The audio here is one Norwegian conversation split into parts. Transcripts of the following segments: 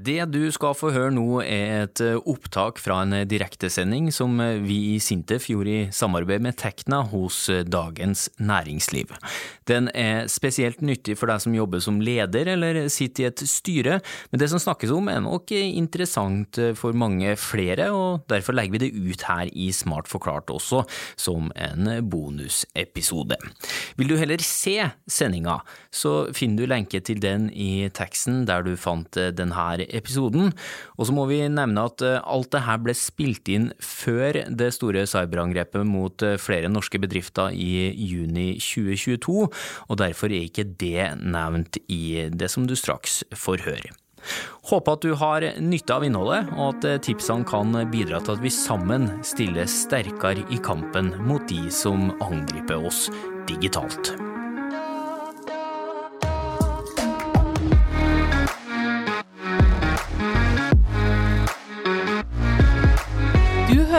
Det du skal få høre nå er et eh, opptak fra en direktesending som eh, vi i Sintef gjorde i samarbeid med Tekna hos eh, Dagens Næringsliv. Den er spesielt nyttig for deg som jobber som leder eller sitter i et styre, men det som snakkes om er nok interessant for mange flere, og derfor legger vi det ut her i Smart forklart også, som en bonusepisode. Vil du heller se sendinga, så finner du lenke til den i teksten der du fant denne episoden. Og så må vi nevne at eh, alt det her ble spilt inn før det store cyberangrepet mot eh, flere norske bedrifter i juni 2022, og derfor er ikke det nevnt i det som du straks får høre. Håper at du har nytte av innholdet, og at eh, tipsene kan bidra til at vi sammen stiller sterkere i kampen mot de som angriper oss digitalt.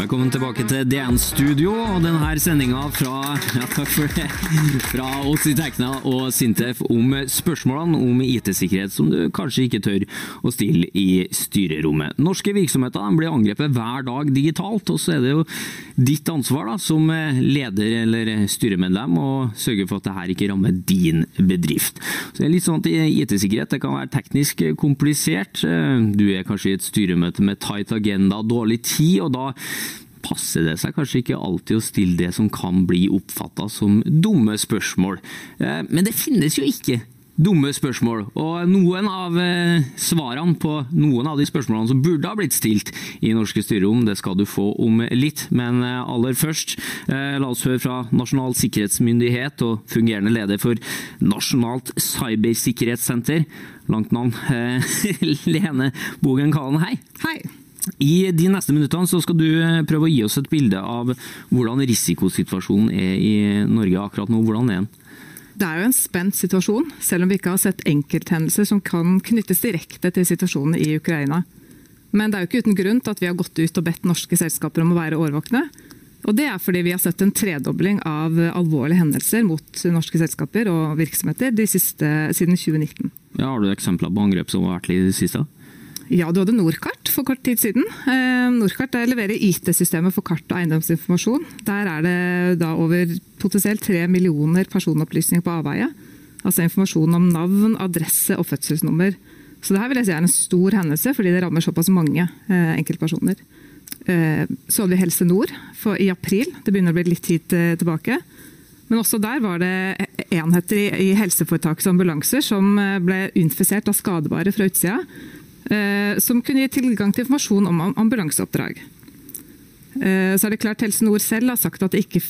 Velkommen tilbake til DN Studio og denne sendinga fra, ja, fra oss i Tekna og Sintef om spørsmålene om IT-sikkerhet som du kanskje ikke tør å stille i styrerommet. Norske virksomheter blir angrepet hver dag digitalt, og så er det jo ditt ansvar da, som leder eller styremedlem å sørge for at dette ikke rammer din bedrift. Så det er litt sånn at IT-sikkerhet kan være teknisk komplisert. Du er kanskje i et styremøte med tight agenda, dårlig tid, og da passer det seg kanskje ikke alltid å stille det som kan bli oppfatta som dumme spørsmål. Eh, men det finnes jo ikke dumme spørsmål, og noen av eh, svarene på noen av de spørsmålene som burde ha blitt stilt i norske styrerom, det skal du få om litt. Men eh, aller først, la oss høre fra Nasjonal sikkerhetsmyndighet og fungerende leder for Nasjonalt cybersikkerhetssenter, langt navn, Lene Bogen Kalen, hei. Hei. I de neste minuttene så skal du eh, prøve å gi oss et bilde av hvordan risikosituasjonen er i Norge akkurat nå. Hvordan er den? Det er jo en spent situasjon, selv om vi ikke har sett enkelthendelser som kan knyttes direkte til situasjonen i Ukraina. Men det er jo ikke uten grunn til at vi har gått ut og bedt norske selskaper om å være årvåkne. Og det er fordi vi har sett en tredobling av alvorlige hendelser mot norske selskaper og virksomheter de siste, siden 2019. Ja, har du eksempler på angrep som har vært i det siste? Ja, du hadde Norkart for kort tid siden. Eh, Norkart leverer IT-systemet for kart og eiendomsinformasjon. Der er det da over potensielt tre millioner personopplysninger på avveie. Altså informasjon om navn, adresse og fødselsnummer. Så det her vil jeg si er en stor hendelse, fordi det rammer såpass mange eh, enkeltpersoner. Eh, så hadde vi Helse Nord i april. Det begynner å bli litt tid tilbake. Men også der var det enheter i helseforetakets ambulanser som ble infisert av skadebare fra utsida som kunne gi tilgang til informasjon om ambulanseoppdrag. Eh, så er det klart Helse Nord selv har sagt at det ikke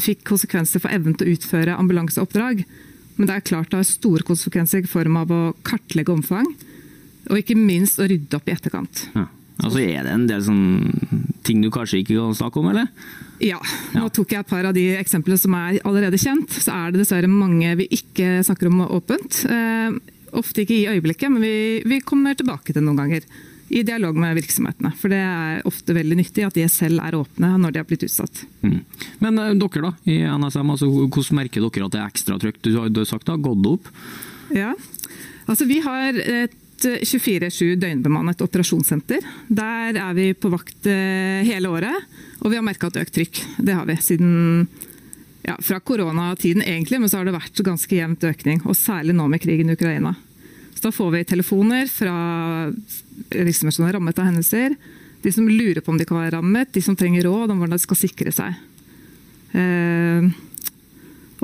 fikk konsekvenser for evnen til å utføre ambulanseoppdrag. Men det er klart det har store konsekvenser i form av å kartlegge omfang, og ikke minst å rydde opp i etterkant. Ja. Altså Er det en del sånn ting du kanskje ikke kan snakke om, eller? Ja. Nå tok jeg et par av de eksemplene som er allerede kjent. Så er det dessverre mange vi ikke snakker om åpent. Ofte ikke i øyeblikket, men vi, vi kommer tilbake til det noen ganger. I dialog med virksomhetene. For det er ofte veldig nyttig at de selv er åpne når de har blitt utsatt. Mm. Men uh, dere da, i NSM, altså, hvordan merker dere at det er ekstra trykk? Du har, du har sagt det har gått opp? Ja, altså vi har et 24-7 døgnbemannet operasjonssenter. Der er vi på vakt eh, hele året, og vi har merka et økt trykk. Det har vi siden ja, fra koronatiden egentlig, men så har det vært ganske jevnt økning. Og særlig nå med krigen i Ukraina. Så da får vi telefoner fra virksomheter som er rammet av hendelser. De som lurer på om de kan være rammet, de som trenger råd om hvordan de skal sikre seg. Eh,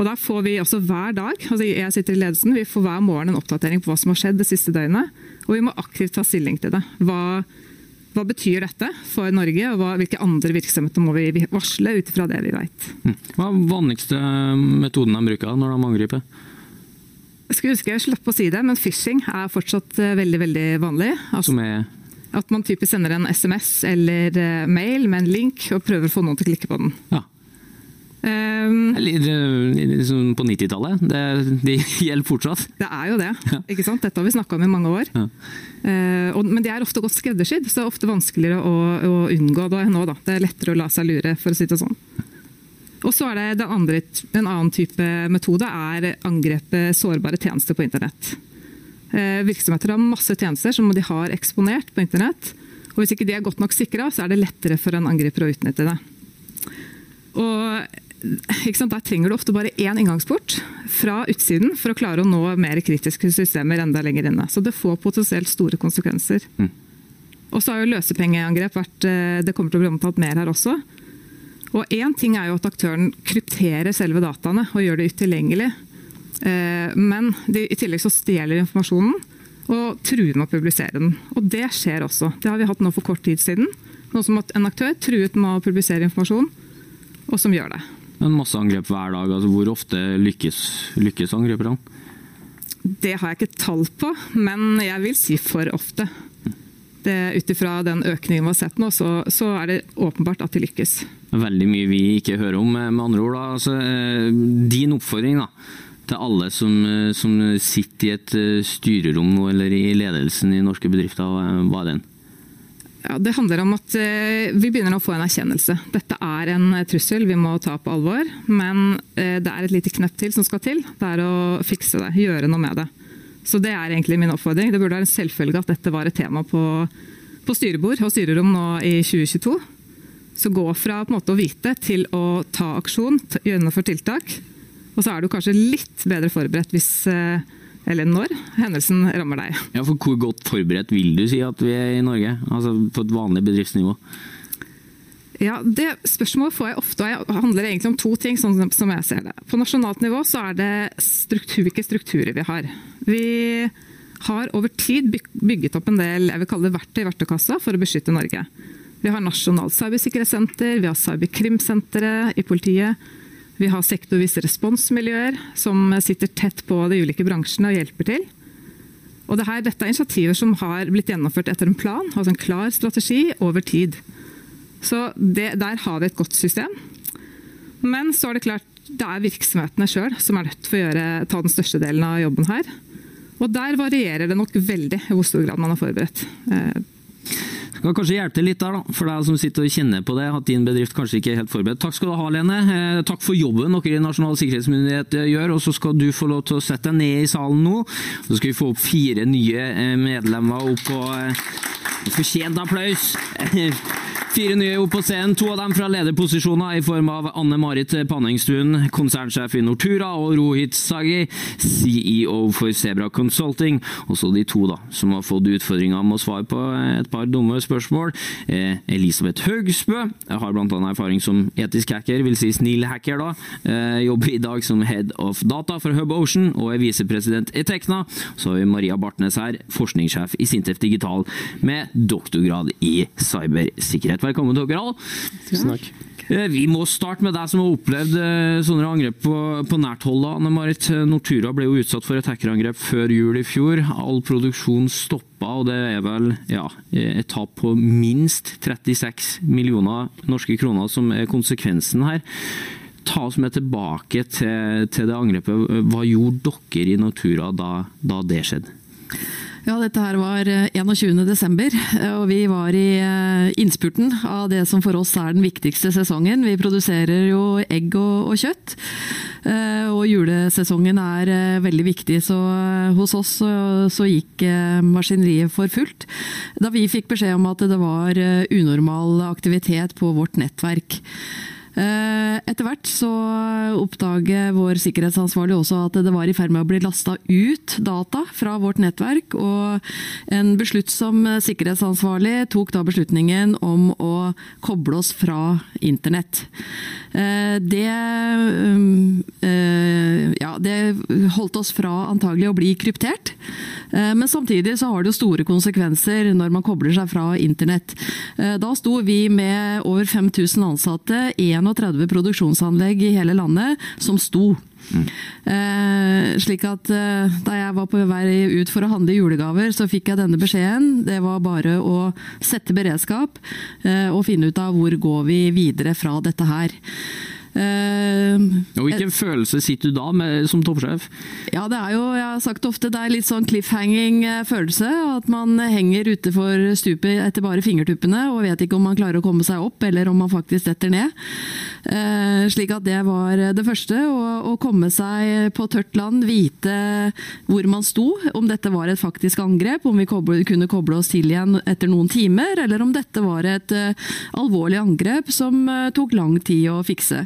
og der får vi også hver dag, altså jeg sitter i ledelsen, vi får hver morgen en oppdatering på hva som har skjedd det siste døgnet. Og vi må aktivt ta stilling til det. Hva, hva betyr dette for Norge, og hva, hvilke andre virksomheter må vi varsle ut ifra det vi vet. Mm. Hva er vanligste metoden de bruker når de angriper? Jeg skulle huske jeg slapp å si det, men phishing er fortsatt eh, veldig veldig vanlig. Altså, Som er? At man typisk sender en SMS eller eh, mail med en link og prøver å få noen til å klikke på den. Ja. Um, liksom på 90-tallet. Det, de gjelder fortsatt. Det er jo det. Ja. ikke sant? Dette har vi snakka om i mange år. Ja. Uh, og, men de er ofte godt skreddersydd, så det er ofte vanskeligere å, å unngå det nå. Da. Det er lettere å la seg lure, for å si det sånn. Og så er det andre, En annen type metode er angrepet sårbare tjenester på internett. Uh, virksomheter har masse tjenester som de har eksponert på internett. og Hvis ikke de er godt nok sikra, så er det lettere for en angriper å utnytte det. Og Der trenger du ofte bare én inngangsport fra utsiden for å klare å nå mer kritiske systemer enda lenger inne. Så det får potensielt store konsekvenser. Mm. Og så har jo løsepengeangrep vært eh, Det kommer til å bli omtalt mer her også. Og Én ting er jo at aktøren krypterer selve dataene og gjør det utilgjengelig. Eh, men de, i tillegg så stjeler informasjonen og truer med å publisere den. Og det skjer også. Det har vi hatt nå for kort tid siden. Noe som at en aktør truet med å publisere informasjon, og som gjør det. Men masse angrep hver dag. altså Hvor ofte lykkes, lykkes angriperne? Det har jeg ikke tall på, men jeg vil si for ofte. Ut ifra den økningen vi har sett nå, så, så, er det åpenbart at de lykkes. Veldig mye vi ikke hører om, med andre ord. Altså, eh, din oppfordring da, til alle som, eh, som, sitter i et eh, styrerom eller i ledelsen i norske bedrifter, hva er den? Ja, det handler om at vi begynner å få en erkjennelse. Dette er en trussel vi må ta på alvor. Men det er et lite knepp til som skal til. Det er å fikse det, gjøre noe med det. Så det er egentlig min oppfordring. Det burde være en selvfølge at dette var et tema på, på styrebord og styrerom nå i 2022. Så gå fra måte å vite til å ta aksjon, gjennomføre tiltak. Og så er du kanskje litt bedre forberedt hvis eh, eller når hendelsen rammer deg. Ja, for Hvor godt forberedt vil du si at vi er i Norge? Altså På et vanlig bedriftsnivå? Ja, Det spørsmålet får jeg ofte, og det handler egentlig om to ting. sånn som jeg ser det. På nasjonalt nivå så er det struktur, hvilke strukturer vi har. Vi har over tid bygget opp en del jeg vil kalle det verktøy i verktøykassa for å beskytte Norge. Vi har Nasjonalt cybersikkerhetssenter, vi har Cyberkrimsenteret i politiet. Vi har sektorvise responsmiljøer som sitter tett på de ulike bransjene og hjelper til. Og det her, dette er initiativer som har blitt gjennomført etter en plan, altså en klar strategi over tid. Så det, Der har vi et godt system. Men så er det klart, det er virksomhetene sjøl som er nødt til å gjøre, ta den største delen av jobben her. Og der varierer det nok veldig i hvor stor grad man har forberedt. Eh, kan kanskje hjelpe til litt der, da, for deg som sitter og kjenner på det, at din bedrift kanskje ikke er helt forberedt. Takk skal du ha, Lene. Eh, takk for jobben dere i Nasjonal sikkerhetsmyndighet eh, gjør. og Så skal du få lov til å sette deg ned i salen nå. Så skal vi få opp fire nye eh, medlemmer opp på Fortjent applaus! Fire nye opp på scenen, to av dem fra lederposisjoner i form av Anne Marit Panningstuen, konsernsjef i Nortura, og Rohit Sagi, CEO for Sebra Consulting. Også de to da, som har fått utfordringer med å svare på et par dumme spørsmål. Eh, Elisabeth Haugsbø har bl.a. erfaring som etisk hacker, vil si snill hacker, da. Eh, jobber i dag som head of data for Hub Ocean og er visepresident i Tekna. Så har vi Maria Bartnes her, forskningssjef i Sintef Digital med doktorgrad i cybersikkerhet. Hjertelig velkommen til dere alle. Tusen takk. Eh, vi må starte med deg som har opplevd eh, sånne angrep på, på nært hold. Anne Marit Nortura ble jo utsatt for et hackerangrep før jul i fjor. All produksjon stoppa, og det er vel ja, et tap på minst 36 millioner norske kroner som er konsekvensen her. Ta oss med tilbake til, til det angrepet. Hva gjorde dere i Nortura da, da det skjedde? Ja, dette her var 21.12, eh, eh, og vi var i eh, innspurten av det som for oss er den viktigste sesongen. Vi produserer jo egg og, og kjøtt. Og julesesongen er veldig viktig, så hos oss så, så gikk maskineriet for fullt. Da vi fikk beskjed om at det var unormal aktivitet på vårt nettverk. Eh, etter hvert så oppdaget vår sikkerhetsansvarlig også at det var i ferd med å bli lasta ut data fra vårt nettverk. Og en besluttsom sikkerhetsansvarlig tok da beslutningen om å koble oss fra internett. Eh, det, eh, ja, det holdt oss fra antagelig å bli kryptert. Men samtidig så har det jo store konsekvenser når man kobler seg fra internett. Da sto vi med over 5000 ansatte, 31 produksjonsanlegg i hele landet som sto. Mm. Eh, slik at eh, Da jeg var på vei ut for å handle julegaver, så fikk jeg denne beskjeden. Det var bare å sette beredskap eh, og finne ut av hvor går vi videre fra dette her. Uh, og Hvilken følelse sitter du da med som toppsjef? Ja, det er jo, jeg har sagt ofte, det er litt sånn cliffhanging eh, følelse. At man henger utenfor stupet etter bare fingertuppene og vet ikke om man klarer å komme seg opp, eller om man faktisk detter ned. Eh, slik at det var det første. Å, komme seg på tørt land, vite hvor man sto. Om dette var et faktisk angrep, om vi kunne koble oss til igjen etter noen timer, eller om dette var et alvorlig angrep som tok lang tid å fikse.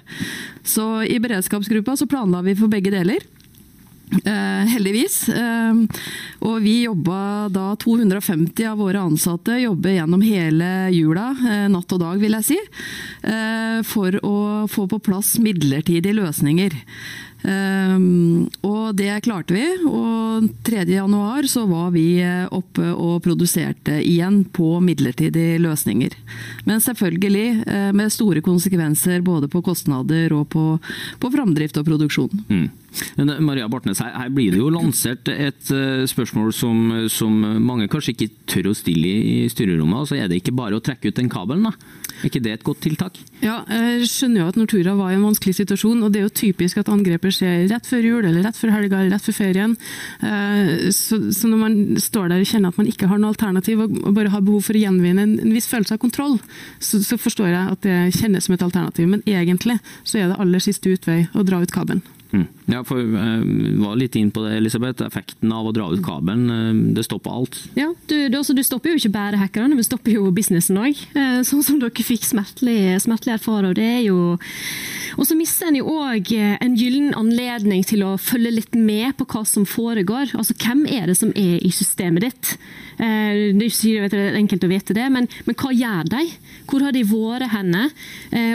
Så i beredskapsgruppa så planla vi for begge deler. Eh, heldigvis. Eh, og vi jobba da 250 av våre ansatte jobber gjennom hele jula, eh, natt og dag vil jeg si, eh, for å få på plass midlertidige løsninger. Um, og det klarte vi, og 3.1 så var vi eh, oppe og produserte igjen på midlertidige løsninger. Men selvfølgelig eh, med store konsekvenser både på kostnader og på, på framdrift og produksjon. Mm. Eh, Maria Bartnes, her, her, blir det jo lansert et uh, spørsmål som, som, mange kanskje ikke tør å stille i, i styrerommet. Altså, er det ikke bare å trekke ut den kabelen, da? Er ikke det et godt tiltak? Ja, jeg skjønner jo at Nortura var i en vanskelig situasjon, og det er jo typisk at angrepet skjer rett før jul, eller rett før helga, eller rett før ferien. Eh, så, så, når man står der og kjenner at man ikke har noe alternativ, og bare har behov for å gjenvinne en, en viss følelse av kontroll, så, så, forstår jeg at det kjennes som et alternativ. Men egentlig så er det aller siste utvei å dra ut kabelen. Mm. Ja, for jeg var litt inn på det, Elisabeth. Effekten av å dra ut kabelen. Uh, det stopper alt. Ja, du, du, altså, du, stopper jo ikke bare hackerne, men stopper jo businessen òg. Uh, sånn som dere fikk smertelig, smertelig erfare. Det er jo Og så mister en jo òg en gyllen anledning til å følge litt med på hva som foregår. Altså, hvem er det som er i systemet ditt? Det er ikke enkelt å vite det, men, men hva gjør de? Hvor har de vært henne?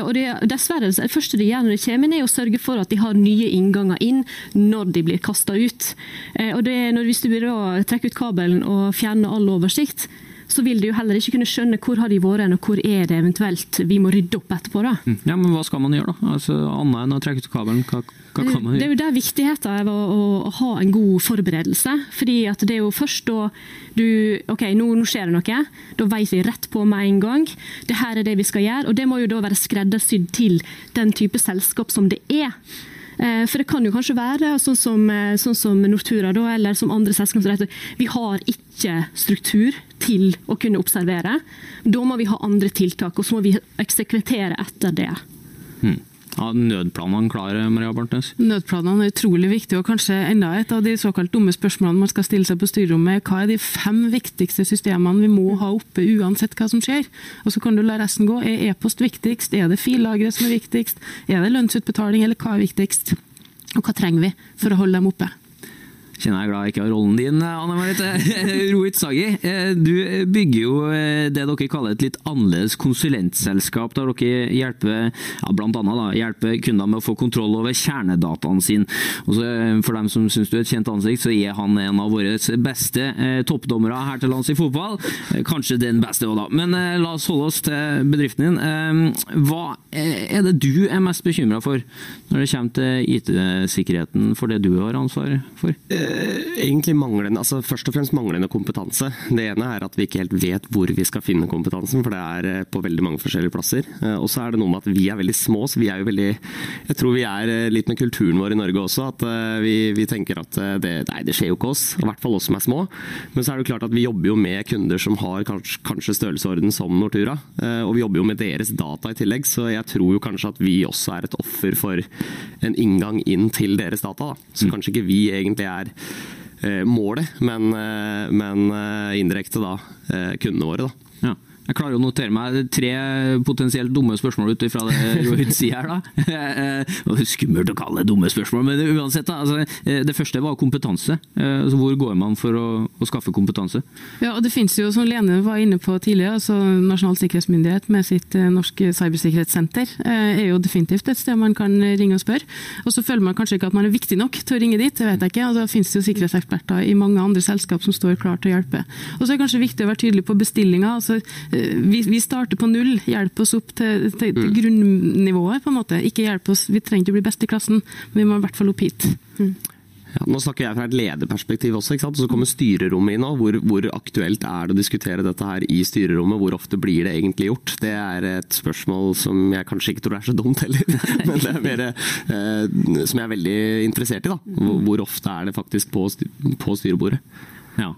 Og det, dessverre, det første de gjør når de kommer, er å sørge for at de har nye innganger inn når de blir kasta ut. Eh, og det, når, hvis du å trekke ut kabelen og fjerne all oversikt, så vil du jo heller ikke kunne skjønne hvor har de vært og hvor er det eventuelt vi må rydde opp etterpå. da. Mm. Ja, Men hva skal man gjøre, da? Altså, Annet enn å trekke ut kabelen, hva, hva kan man gjøre? Det er jo der viktigheten er å, å, å, ha en god forberedelse. fordi at det er jo først da du Ok, nå, nå skjer det noe. Da vet vi rett på med en gang. Det her er det vi skal gjøre. Og det må jo da være skreddersydd til den type selskap som det er. Eh, for det kan jo kanskje være sånn som, eh, sånn som Nortura da, eller som andre selskaper. Vi har ikke struktur til å kunne observere. Da må vi ha andre tiltak, og så må vi eksekventere etter det. Hmm. Ja, nødplanene klare, Maria Bartnes? Nødplanene er utrolig viktige, og kanskje enda et av de såkalt dumme spørsmålene man skal stille seg på styrerommet. Hva er de fem viktigste systemene vi må ha oppe uansett hva som skjer? Og så kan du la resten gå. Er e-post viktigst? Er det fillagre som er viktigst? Er det lønnsutbetaling, eller hva er viktigst? Og hva trenger vi for å holde dem oppe? Kjenner jeg glad jeg ikke har rollen din, Anne Marit. Rohit Sagi, eh, du bygger jo eh, det dere kaller et litt annerledes konsulentselskap, der dere hjelper ja, blant annet da, hjelper kunder med å få kontroll over kjernedataene sine. Og eh, for dem som syns du er et kjent ansikt, så er han en av våre beste toppdommere her til lands i fotball. Kanskje den beste òg, da. Men la oss holde oss til bedriften din. Hva er det du er mest bekymra for når det kommer til IT-sikkerheten for det du har ansvar for? Eh, egentlig manglende, altså først og fremst manglende kompetanse. Det ene er at vi ikke helt vet hvor vi skal finne kompetansen, for det er eh, på veldig mange forskjellige plasser. Eh, og så er det noe med at vi er veldig små, så vi er jo veldig Jeg tror vi er litt med kulturen vår i Norge også, at vi, vi tenker at det, nei, det skjer jo ikke oss. I hvert fall oss som er små. Men så er det klart at vi jobber jo med kunder som har kanskje, kanskje størrelsesorden som Nortura. Og vi jobber jo med deres data i tillegg, så jeg tror jo kanskje at vi også er et offer for en inngang inn til deres data. Da. Så mm. kanskje ikke vi egentlig er Eh, målet, men, eh, men eh, indirekte da kundene våre. da. Ja. Jeg klarer å notere meg tre potensielt dumme spørsmål ut ifra det Rohit sier her. da. Er skummelt å kalle det dumme spørsmål, men uansett. da, altså, Det første var kompetanse. Altså, hvor går man for å, å, skaffe kompetanse? Ja, og Det finnes jo, som Lene var inne på tidligere, altså Nasjonal sikkerhetsmyndighet med sitt eh, norske cybersikkerhetssenter eh, er jo definitivt et sted man kan ringe og spørre. Og så føler man kanskje ikke at man er viktig nok til å ringe dit, det vet jeg ikke. og Da finnes det jo sikkerhetseksperter i mange andre selskap som står klar til å hjelpe. Og så er det kanskje viktig å være tydelig på bestillinga. altså vi, vi, starter på null. Hjelp oss opp til, til, til mm. grunnivået, på en måte. Ikke hjelp oss, Vi trenger ikke å bli best i klassen, men vi må i hvert fall opp hit. Mm. Ja, nå snakker jeg fra et lederperspektiv også. ikke sant? Så kommer styrerommet inn. Hvor, hvor, aktuelt er det å diskutere dette her i styrerommet? Hvor ofte blir det egentlig gjort? Det er et spørsmål som jeg kanskje ikke tror er så dumt heller. Men det er mer eh, som jeg er veldig interessert i. da. Hvor, hvor ofte er det faktisk på, på styrebordet? Ja.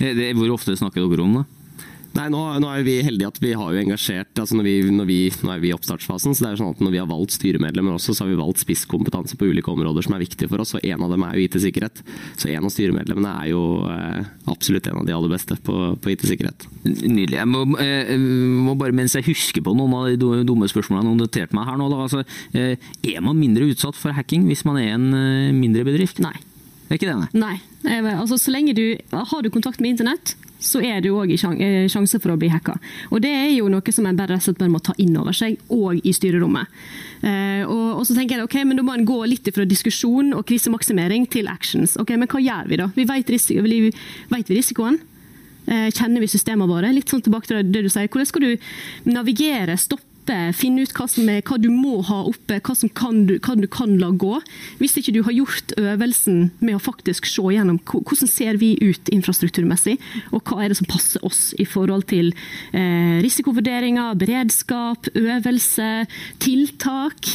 Hvor ofte snakker dere om det? Nei, nå, nå, er vi heldige at vi har jo engasjert altså når vi, når vi, Nå er vi i oppstartsfasen, så det er jo sånn at når vi har valgt styremedlemmer også, så har vi valgt spisskompetanse på ulike områder som er viktige for oss, og en av dem er jo IT-sikkerhet. Så en av styremedlemmene er jo eh, absolutt en av de aller beste på, på IT-sikkerhet. Nydelig. Jeg må, eh, må, bare, mens jeg husker på noen av de dumme spørsmålene jeg noterte meg her nå, da, altså, eh, er man mindre utsatt for hacking hvis man er en eh, mindre bedrift? Nei. Det er ikke det, nei? Nei. Altså, så lenge du har du kontakt med internett, så er det jo òg eh, sjanse for å bli hacka. Og det er jo noe som en bare slett må ta inn over seg, og i styrerommet. Eh, og, så tenker jeg ok, men Da må en gå litt fra diskusjon og krisemaksimering til actions. Ok, Men hva gjør vi da? Vi vet, risiko, vi, vet vi risikoen? Eh, kjenner vi systemene våre? Litt sånn tilbake til det du sier. Hvordan skal du navigere, stoppe oppe, finne ut hva, er, hva, du må ha oppe, hva, kan du, hva, du, kan la gå. Hvis ikke du har gjort øvelsen med å faktisk se gjennom hvordan ser vi ut infrastrukturmessig, og hva er det som passer oss i forhold til eh, risikovurderinger, beredskap, øvelse, tiltak.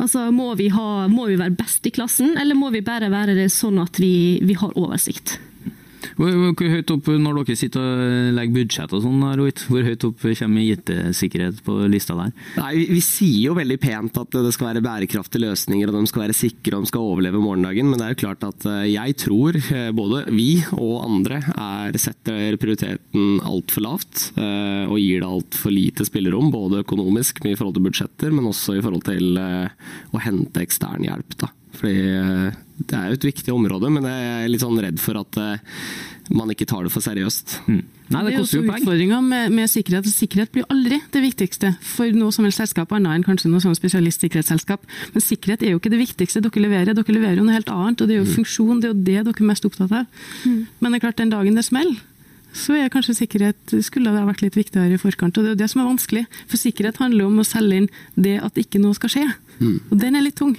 Altså, må vi, ha, må vi, være best i klassen, eller må vi bare være det sånn at vi, vi har oversikt? Hvor, hvor, høyt opp når dere sitter og legger budsjett og sånn, hvor høyt opp kommer IT-sikkerhet på lista der? Nei, vi, vi, sier jo veldig pent at det skal være bærekraftige løsninger, og de skal være sikre og de skal overleve morgendagen. Men det er jo klart at eh, jeg tror eh, både vi og andre er, setter prioriteten altfor lavt. Eh, og gir det altfor lite spillerom, både økonomisk i forhold til budsjetter, men også i forhold til å hente ekstern hjelp. da. Fordi eh, det er jo et viktig område, men jeg er litt sånn redd for at eh, man ikke tar det for seriøst. Mm. Nei, det, det er også utfordringa med, med, sikkerhet. Sikkerhet blir aldri det viktigste for noe som helst selskap, annet enn kanskje noe sånn spesialistsikkerhetsselskap. Men sikkerhet er jo ikke det viktigste dere leverer. Dere leverer jo noe helt annet, og det er jo mm. funksjon. Det er jo det dere er mest opptatt av. Mm. Men det er klart, den dagen det smeller, så er kanskje sikkerhet skulle det ha vært litt viktigere i forkant. Og det er jo det som er vanskelig. For sikkerhet handler om å selge inn det at ikke noe skal skje. Mm. Og den er litt tung.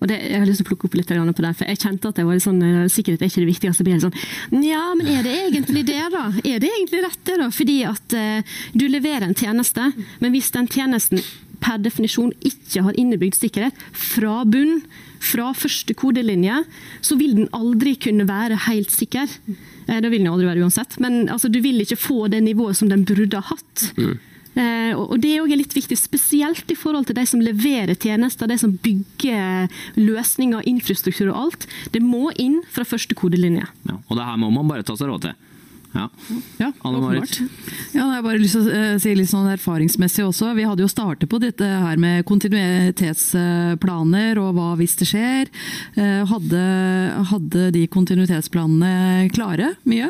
Og det, Jeg har lyst til å plukke opp litt på det, for jeg kjente at jeg var litt sånn, eh, sikkerhet er ikke det viktigste. blir sånn, Ja, men er det egentlig det, da? Er det egentlig rett, det, da? Fordi at uh, du leverer en tjeneste, men hvis den tjenesten per definisjon ikke har innebygd sikkerhet fra bunn, fra første kodelinje, så vil den aldri kunne være helt sikker. Eh, det vil den aldri være uansett, men altså, du vil ikke få det nivået som den burde ha hatt. Mm. Eh, og Det er litt viktig, spesielt i forhold til de som leverer tjenester, de som bygger løsninger, infrastruktur og alt. Det må inn fra første kodelinje. Ja, og det her må man bare ta seg råd til. Ja, ja åpenbart. Ja, jeg har bare lyst til å eh, si litt sånn erfaringsmessig også. Vi hadde jo startet på dette her med kontinuitetsplaner og hva hvis det skjer. Eh, hadde, hadde de kontinuitetsplanene klare, mye.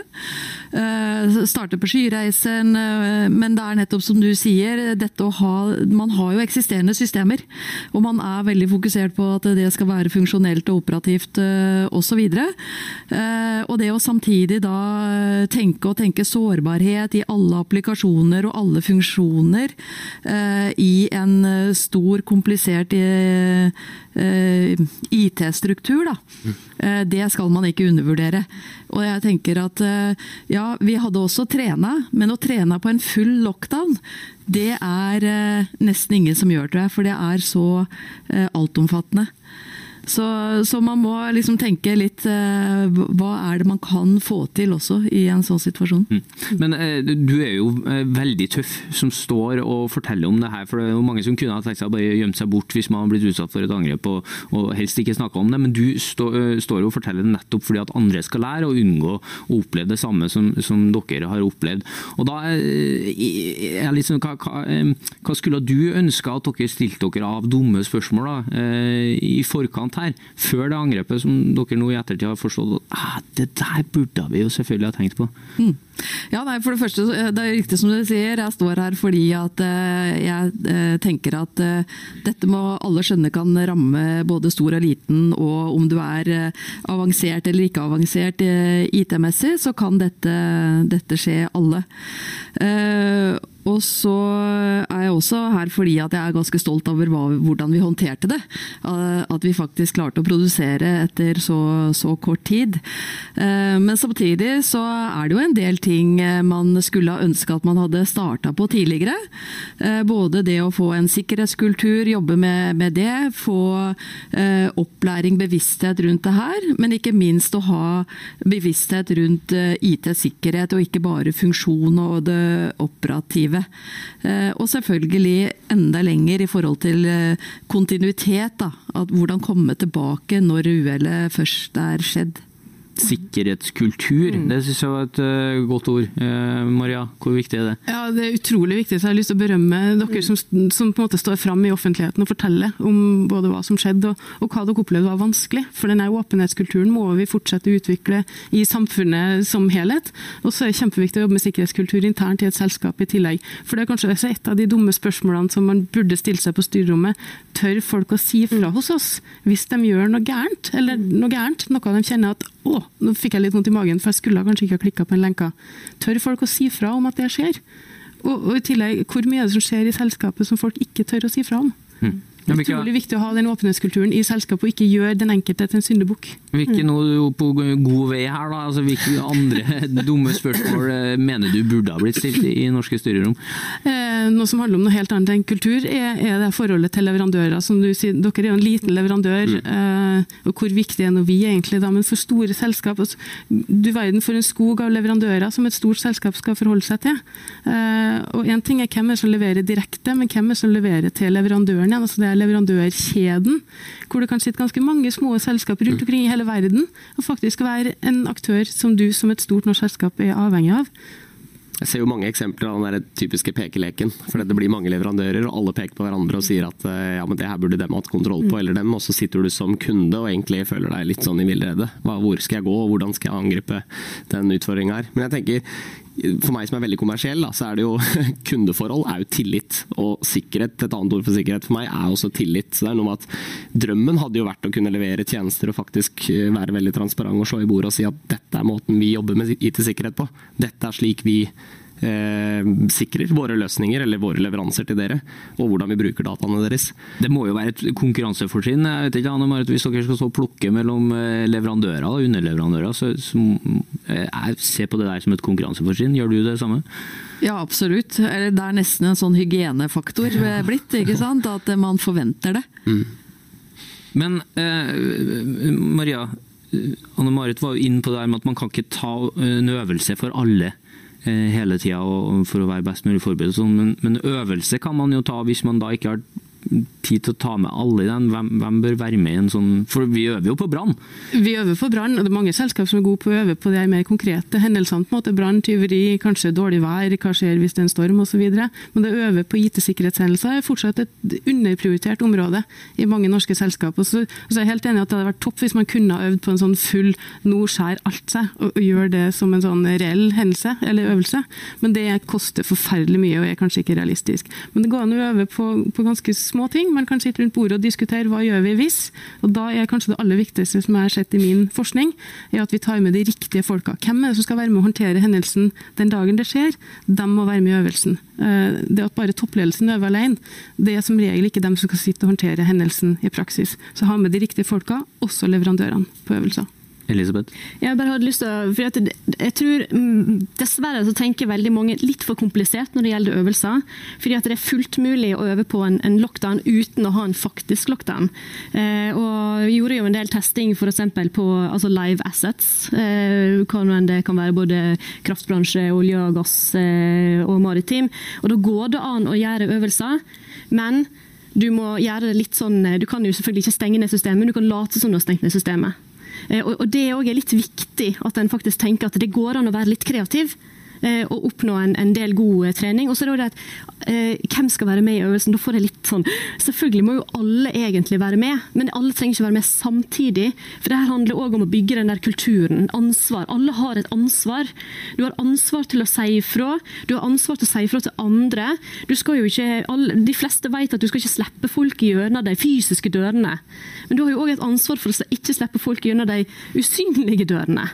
Startet på skyreisen, men det er nettopp som du sier, dette å ha Man har jo eksisterende systemer, og man er veldig fokusert på at det skal være funksjonelt og operativt osv. Og, og det å samtidig da tenke tenke og tenke sårbarhet i alle applikasjoner og alle funksjoner eh, i en eh, stor, komplisert eh, IT-struktur. Det skal man ikke undervurdere. Og jeg tenker at ja, vi hadde også trena, men å trene på en full lockdown, det er nesten ingen som gjør, tror jeg. For det er så altomfattende. Så, så, man må liksom tenke litt eh, Hva er det man kan få til også i en sånn situasjon? Mm. Men eh, du er jo eh, veldig tøff som står og forteller om det her. For det er jo mange som kunne ha tenkt seg å bare gjemme seg bort hvis man har blitt utsatt for et angrep og, og helst ikke snakke om det. Men du stå, står og forteller det nettopp fordi at andre skal lære og unngå å oppleve det samme som, som dere har opplevd. Og da er liksom, hva, hva, hva skulle du ønske at dere stilte dere av dumme spørsmål da, i forkant? Her, før det angrepet, som dere nå i ettertid har forstått at ah, det der burde vi jo selvfølgelig ha tenkt på? Mm. Ja, nei, for Det første, det er riktig som du sier, jeg står her fordi at uh, jeg uh, tenker at dette må alle skjønne kan ramme både stor og liten, og om du er avansert eller ikke avansert IT-messig, så kan dette, dette skje alle. Og så er jeg også her fordi at jeg er ganske stolt over hva, hvordan vi håndterte det. At vi faktisk klarte å produsere etter så, så kort tid. Men samtidig så er det jo en del ting ting man skulle ha ønska at man hadde starta på tidligere. Både det å få en sikkerhetskultur, jobbe med, med det, få opplæring, bevissthet rundt det her. Men ikke minst å ha bevissthet rundt IT-sikkerhet, og ikke bare funksjon og det operative. Og selvfølgelig enda lenger i forhold til kontinuitet. Da. At hvordan komme tilbake når uhellet først er skjedd sikkerhetskultur. Mm. Det syns jeg var et uh, godt ord. Uh, Maria, hvor viktig er det? Ja, Det er utrolig viktig. så Jeg har lyst til å berømme dere som, som på en måte står fram i offentligheten og forteller om både hva som skjedde og, og hva dere opplevde var vanskelig. For denne åpenhetskulturen må vi fortsette å utvikle i samfunnet som helhet. Og så er det kjempeviktig å jobbe med sikkerhetskultur internt i et selskap i tillegg. For det er kanskje også et av de dumme spørsmålene som man burde stille seg på styrerommet. Tør folk å si fra hos oss hvis de gjør noe gærent, eller noe gærent, noe de kjenner at å, nå fikk jeg litt vondt i magen, for jeg skulle kanskje ikke ha klikka på en lenke. Tør folk å si fra om at det skjer? Og, og, i tillegg, hvor mye er det som skjer i selskapet som folk ikke tør å si fra om? Mm. Det er utrolig viktig å ha den åpenhetskulturen i selskapet og ikke gjøre den enkelte til en syndebukk. Vi er ikke noe på god vei her, da. Altså, hvilke andre dumme spørsmål eh, mener du burde ha blitt stilt i norske styrerom? Eh, noe som handler om noe helt annet enn kultur, er, er det forholdet til leverandører. Som du sier, dere er jo en liten leverandør, mm. eh, og hvor viktig er nå vi egentlig da? Men for store selskap altså, Du verden for en skog av leverandører som et stort selskap skal forholde seg til. Eh, og Én ting er hvem er som leverer direkte, men hvem er som leverer til leverandøren igjen? Altså, det leverandørkjeden, hvor det kan sitte ganske mange små selskaper rundt omkring i hele verden, og faktisk være en aktør som du som et stort norsk selskap er avhengig av. Jeg ser jo mange eksempler av den der typiske pekeleken. For det blir mange leverandører, og alle peker på hverandre og sier at eh, ja, men det her burde dem hatt kontroll på, mm. eller dem. Og så sitter du som kunde og egentlig føler deg litt sånn i villrede. Hvor skal jeg gå, og hvordan skal jeg angripe den utfordringa her. Men jeg tenker for meg som er veldig kommersiell, da, så er det jo kundeforhold er jo tillit. Og sikkerhet, et annet ord for sikkerhet for meg, er også tillit. Så det er noe med at Drømmen hadde jo vært å kunne levere tjenester og faktisk eh, være veldig transparent og slå i bordet og si at dette er måten vi jobber med IT-sikkerhet på. Dette er slik vi eh, sikrer våre løsninger eller våre leveranser til dere, og hvordan vi bruker dataene deres. Det må jo være et konkurransefortrinn. Jeg vet ikke, Anne Marit, Hvis dere skal så plukke mellom eh, leverandører og underleverandører, så, så eh, jeg ser på det der som et konkurransefortrinn. Gjør du det samme? Ja, absolutt. Det er nesten en sånn hygienefaktor blitt. ikke sant? At man forventer det. Mm. Men eh, Maria, Anne Marit var jo inne på det her med at man kan ikke ta en øvelse for alle. Eh, hele tida for å være best mulig forberedt. Sånn, men, men, øvelse kan man jo ta hvis man da ikke har tid til å ta med alle i den? Hvem, hvem, bør være med i en sånn For vi øver jo på brann? Vi øver på brann, og det er mange selskap som er gode på å øve på de mer konkrete hendelsene. på en måte Brann, tyveri, kanskje dårlig vær, hva skjer hvis det er en storm osv. Men det å øve på IT-sikkerhetshendelser er fortsatt et underprioritert område i mange norske selskap. Og så, og så er jeg helt enig at det hadde vært topp hvis man kunne ha øvd på en sånn full nå skjærer alt seg, og, og gjør det som en sånn reell hendelse eller øvelse. Men det koster forferdelig mye og er kanskje ikke realistisk. Men det går an å øve på, på ganske små ting. Man kan sitte rundt bordet og diskutere hva gjør vi hvis. Og da er kanskje det aller viktigste som jeg har sett i min forskning, er at vi tar med de riktige folka. Hvem er det som skal være med å håndtere hendelsen den dagen det skjer? De må være med i øvelsen. Eh, det at bare toppledelsen øver alene, det er som regel ikke dem som skal sitte og håndtere hendelsen i praksis. Så ha med de riktige folka, også leverandørene, på øvelser. Elisabeth? Jeg bare hadde lyst til for jeg, jeg tror mm, Dessverre så tenker veldig mange litt for komplisert når det gjelder øvelser. fordi at det er fullt mulig å øve på en, en lockdown uten å ha en faktisk lockdown. Eh, og Vi gjorde jo en del testing f.eks. på altså live assets. Eh, det kan være både kraftbransje, olje og gass eh, og maritim. Og Da går det an å gjøre øvelser. men du må gjøre det litt sånn, du kan jo selvfølgelig ikke stenge ned systemet, men du kan late som du har stengt ned systemet. Eh, og Det er litt viktig at en faktisk tenker at det går an å være litt kreativ. Eh, og oppnå en, en, del god eh, trening. Og så er det at eh, Hvem skal være med i øvelsen? Da får jeg litt sånn Selvfølgelig må jo alle egentlig være med, men alle trenger ikke være med samtidig. For det her handler òg om å bygge den der kulturen. Ansvar. Alle har et ansvar. Du har ansvar til å si ifra. Du har ansvar til å si ifra til andre. Du skal jo ikke, alle, de fleste vet at du skal ikke slippe folk gjennom de fysiske dørene. Men du har jo òg et ansvar for å ikke slippe folk gjennom de usynlige dørene.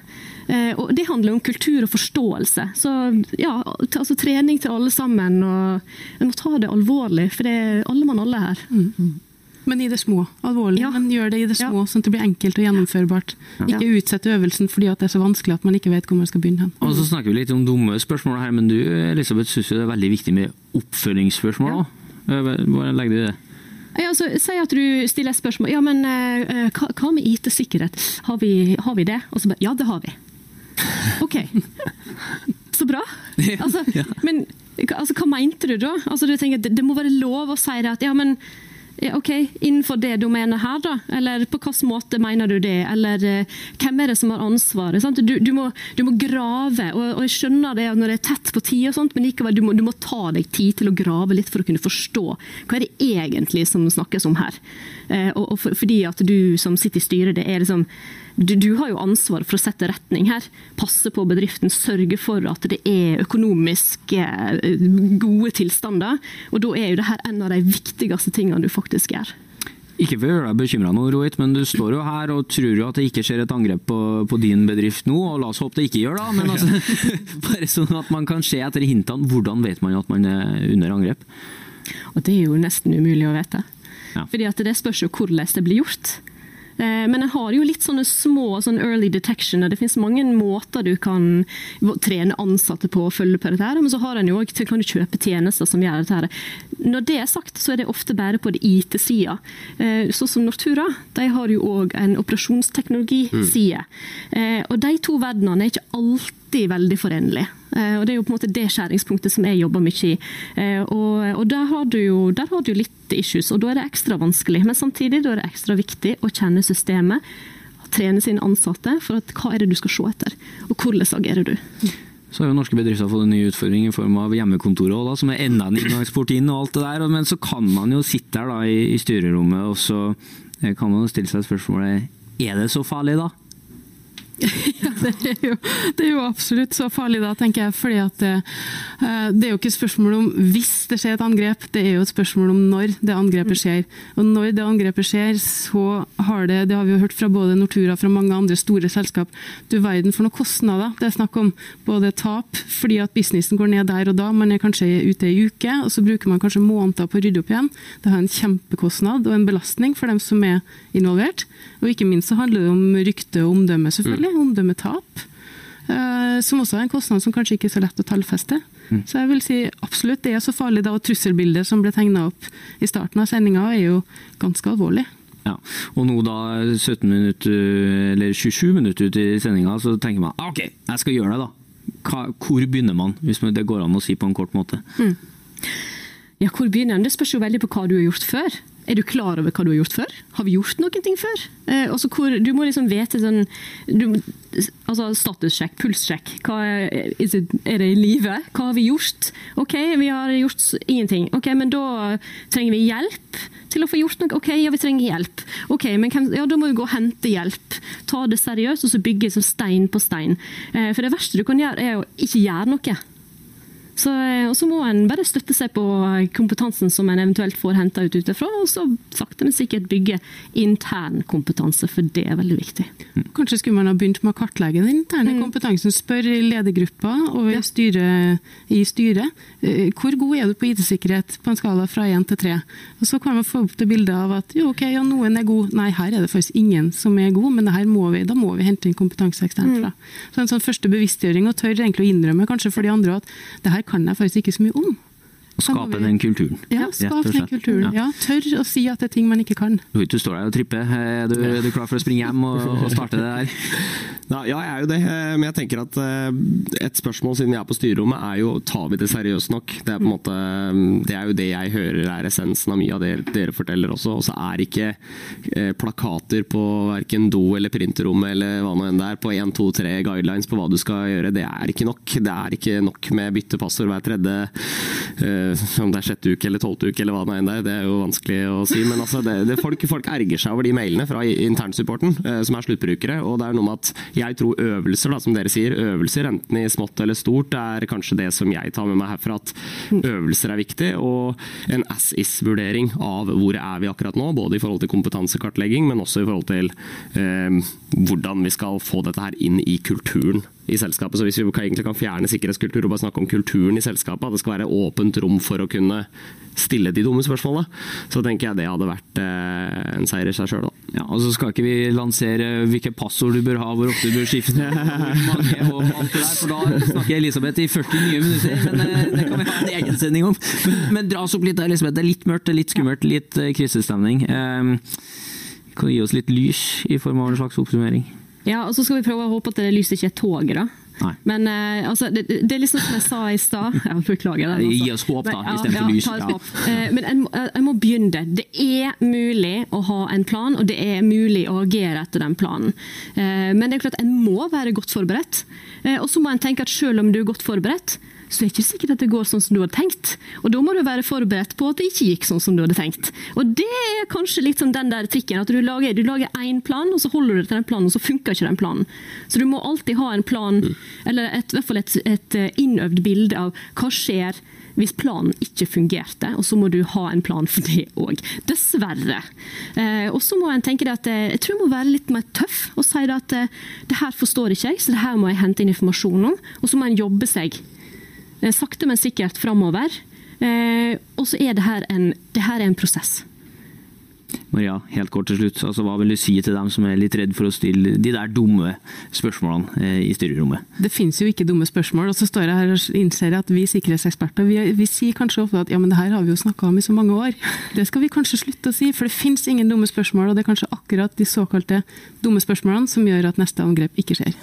Eh, og det handler om kultur og forståelse. Så ja, altså trening til alle sammen. og En må ta det alvorlig, for det er alle mann alle her. Mm. Men i det små. Alvorlig, Ja. men gjør det i det Ja. små, sånn at det blir enkelt og gjennomførbart. Ikke utsette øvelsen fordi at det er så vanskelig at man ikke vet hvor man skal begynne. hen. Og så snakker vi litt om dumme spørsmål her, men du Elisabeth syns det er veldig viktig med oppfølgingsspørsmål òg. Hva legger du det? Ja, altså, si at du stiller et spørsmål. Ja, men eh, hva, hva med IT-sikkerhet? Har, har vi det? Og så bare Ja, det har vi. OK. Så bra. Altså, men altså, hva mente du da? Altså, du tenker, det, det må være lov å si det at ja, men OK, innenfor det domenet her, da? Eller på hvilken måte mener du det? Eller eh, hvem er det som har ansvaret? Du, du, må, du må grave, og, og jeg skjønner det når det er tett på tid, og sånt, men likevel, du må, du må ta deg tid til å grave litt for å kunne forstå hva er det egentlig som snakkes om her. Eh, og, og for, fordi at du som sitter i styret, det er liksom du, du har jo ansvar for å sette retning her. Passe på bedriften, sørge for at det er økonomisk eh, gode tilstander. Og da er jo det her en av de viktigste tingene du faktisk gjør. Ikke for å gjøre deg bekymra nå, Rohit, men du står jo her og tror jo at det ikke skjer et angrep på, på din bedrift nå, og la oss håpe det ikke gjør da, men altså, bare sånn at man kan se etter hintene. Hvordan vet man at man er under angrep? Og det er jo nesten umulig å vite. Ja. Fordi at det spørs jo hvordan det blir gjort. Eh, Men jeg har jo litt sånne små sånn early detection. og Det finnes mange måter du kan trene ansatte på å følge på dette. her, Men så har en jo også, kan du kjøpe tjenester som gjør dette. her. Når det er sagt, så er det ofte bare på det IT-sida. Sånn som Nortura. De har jo òg en operasjonsteknologiside. Mm. Og de to verdenene er ikke alltid veldig forenlige. Eh, Og Det er jo på en måte det skjæringspunktet som jeg jobber mye i. Eh, Og, og der, har du jo, der har du litt issues, og da er det ekstra vanskelig. Men samtidig er det ekstra viktig å kjenne systemet, trene sine ansatte for at hva er det du skal se etter, og hvordan agerer du. Så har jo norske bedrifter fått en ny utfordring i form av hjemmekontoret, da, som er enda en inngangsport inn og alt det der. Men så kan man jo sitte der da i, i styrerommet, og så eh, kan man jo stille seg spørsmålet er det så farlig da? Ja, det er, jo, det er jo absolutt så farlig da, tenker jeg. fordi at det, eh, det er jo ikke spørsmål om hvis det skjer et angrep, det er jo et spørsmål om når det angrepet skjer. Og når det angrepet skjer, så har det, det har vi jo hørt fra både Nortura fra mange andre store selskap, du verden for noen kostnader. Det er snakk om både tap, fordi at businessen går ned der og da, man er kanskje ute i uke, og så bruker man kanskje måneder på å rydde opp igjen. Det har en kjempekostnad og en belastning for dem som er involvert. Og ikke minst så handler det om rykte og omdømme, selvfølgelig. Omdømmetap. eh, som også er en kostnad som kanskje ikke er så lett å tallfeste. Så jeg vil si absolutt det er så farlig da, og trusselbildet som ble tegna opp i starten av sendinga er jo ganske alvorlig. Ja, og nå da 17 minutter, eller 27 minutter ut i sendinga, så tenker man «Ah, ok, jeg skal gjøre det da. Hva, hvor begynner man, hvis det går an å si på en kort måte? Ja, hvor begynner man? Det spørs jo veldig på hva du har gjort før. Er du klar over hva du har gjort før? Har vi gjort noen ting før? Eh, også hvor, du må liksom vite sånn du, altså Statussjekk, pulssjekk. Hva er, er det i live? Hva har vi gjort? OK, vi har gjort ingenting. Ok, Men da trenger vi hjelp til å få gjort noe. OK, ja, vi trenger hjelp. Ok, men hvem, ja, Da må vi gå og hente hjelp. Ta det seriøst, og så bygge som stein på stein. Eh, for det verste du kan gjøre, er å ikke gjøre noe. Så, eh, og så må en bare støtte seg på kompetansen som en eventuelt får henta ut utenfra, og så sakte, men sikkert bygge intern kompetanse, for det er veldig viktig. Kanskje skulle man ha begynt med å kartlegge den interne kompetansen. Spør i ledergruppa og i styret, i styret eh, hvor god er du på IT-sikkerhet på en skala fra 1 til 3. Og så kan man få opp det bildet av at jo, ok, ja, noen er god, nei, her er det faktisk ingen som er god, men det her må vi, da må vi hente inn kompetanse eksternt fra. Så en sånn første bevisstgjøring, og tør egentlig å innrømme kanskje for de andre at det her kan jeg faktisk ikke så mye om. Å skape den kulturen. Ja, skape skap den kulturen. Ja. Ja, tør å si at det er ting man ikke kan. Du står der og tripper. Er du, er du klar for å springe hjem og, og starte det der? Ja, ja, jeg er jo det, eh, men jeg tenker at eh, et spørsmål siden jeg er på styrerommet, er jo tar vi det seriøst nok? Det er på en måte, eh, det er jo det jeg hører er essensen av mye av det dere forteller også. Og så er ikke eh, plakater på verken do eller printerrommet eller hva nå enn det er, på 1, 2, 3 guidelines på hva du skal gjøre, det er ikke nok. Det er ikke nok med byttepassord hver tredje, eh, om det er sjette uke eller tolvte uke eller hva det er, det er jo vanskelig å si. Men altså, det, det, folk, folk erger seg over de mailene fra internsupporten, eh, som er sluttbrukere. og det er noe med at jeg tror øvelser, da, som dere sier, øvelser enten i smått eller stort, er kanskje det som jeg tar med meg herfra. At øvelser er viktig, og en as-is-vurdering av hvor er vi akkurat nå. Både i forhold til kompetansekartlegging, men også i forhold til eh, hvordan vi skal få dette her inn i kulturen i selskapet. Så hvis vi egentlig kan fjerne sikkerhetskultur og bare snakke om kulturen i selskapet, at det skal være åpent rom for å kunne stille de dumme spørsmålene, så tenker jeg det hadde vært eh, en seier i seg sjøl. Ja, og så skal ikke vi lansere hvilke passord du bør ha, hvor ofte du bør skifte, mange og alt det der, for da snakker Elisabeth i 40 nye minutter. Men eh, det kan vi ha en egen sending om. Men, men dra oss opp litt, Elisabeth. Det er litt mørkt, litt skummelt, litt uh, krisestemning. Um, kan du gi oss litt lys i form av en slags oppsummering? Ja, og så skal vi prøve å håpe at det lyset ikke er toget, da. Nei. Men uh, altså, det, det er liksom som jeg sa i stad ja, Beklager. det, Gi oss håp, da, istedenfor lys. Ja. Eh, men jeg, jeg må begynne. Det er mulig å ha en plan, og det er mulig å agere etter den planen. Uh, men det er klart en må være godt forberedt. Og så må en tenke at selv om du er godt forberedt, så er det ikke sikkert at det går sånn som du hadde tenkt. Og da må du være forberedt på at det ikke gikk sånn som du hadde tenkt. Og det er kanskje litt som den der trikken, at du lager, du lager én plan, og så holder du deg til den planen, og så funker ikke den planen. Så du må alltid ha en plan, eller et, i hvert fall et, et eh, innøvd bilde av hva skjer hvis planen ikke fungerte, og så må du ha en plan for det òg. Dessverre. Eh, og så må en tenke det at eh, jeg tror jeg må være litt mer tøff og si det at eh, det her forstår ikke jeg, så det her må jeg hente inn informasjon om. Og så må en jobbe seg sakte, men sikkert framover. Eh, og så er det her en, det her er en prosess. Maria, helt kort til slutt. Altså, hva vil du si til dem som er litt redd for å stille de der dumme spørsmålene eh, i styrerommet? Det finnes jo ikke dumme spørsmål, og så står jeg her og innser at vi sikkerhetseksperter vi, vi sier kanskje ofte at ja, men det her har vi jo snakka om i så mange år. Det skal vi kanskje slutte å si, for det finnes ingen dumme spørsmål, og det er kanskje akkurat de såkalte dumme spørsmålene som gjør at neste angrep ikke skjer.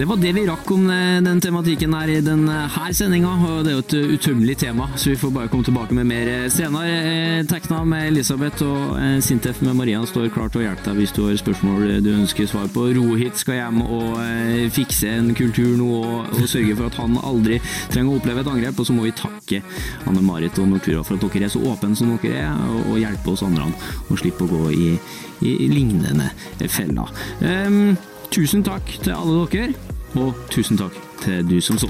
Det var det vi rakk om eh, den tematikken her i denne sendinga. og Det er jo et eh, utømmelig tema, så vi får bare komme tilbake med mer eh, senere. Eh, Tekna med Elisabeth og eh, Sintef med Maria står klar til å hjelpe deg hvis du har spørsmål du ønsker svar på. Rohit skal hjem og eh, fikse en kultur nå og, og sørge for at han aldri trenger å oppleve et angrep. Og så må vi takke Anne-Marit og Nortura for at dere er så åpne som dere er, og, og hjelpe oss andre å slippe å gå i, i lignende feller. Em, Tusen takk til alle dere, og tusen takk til du som så.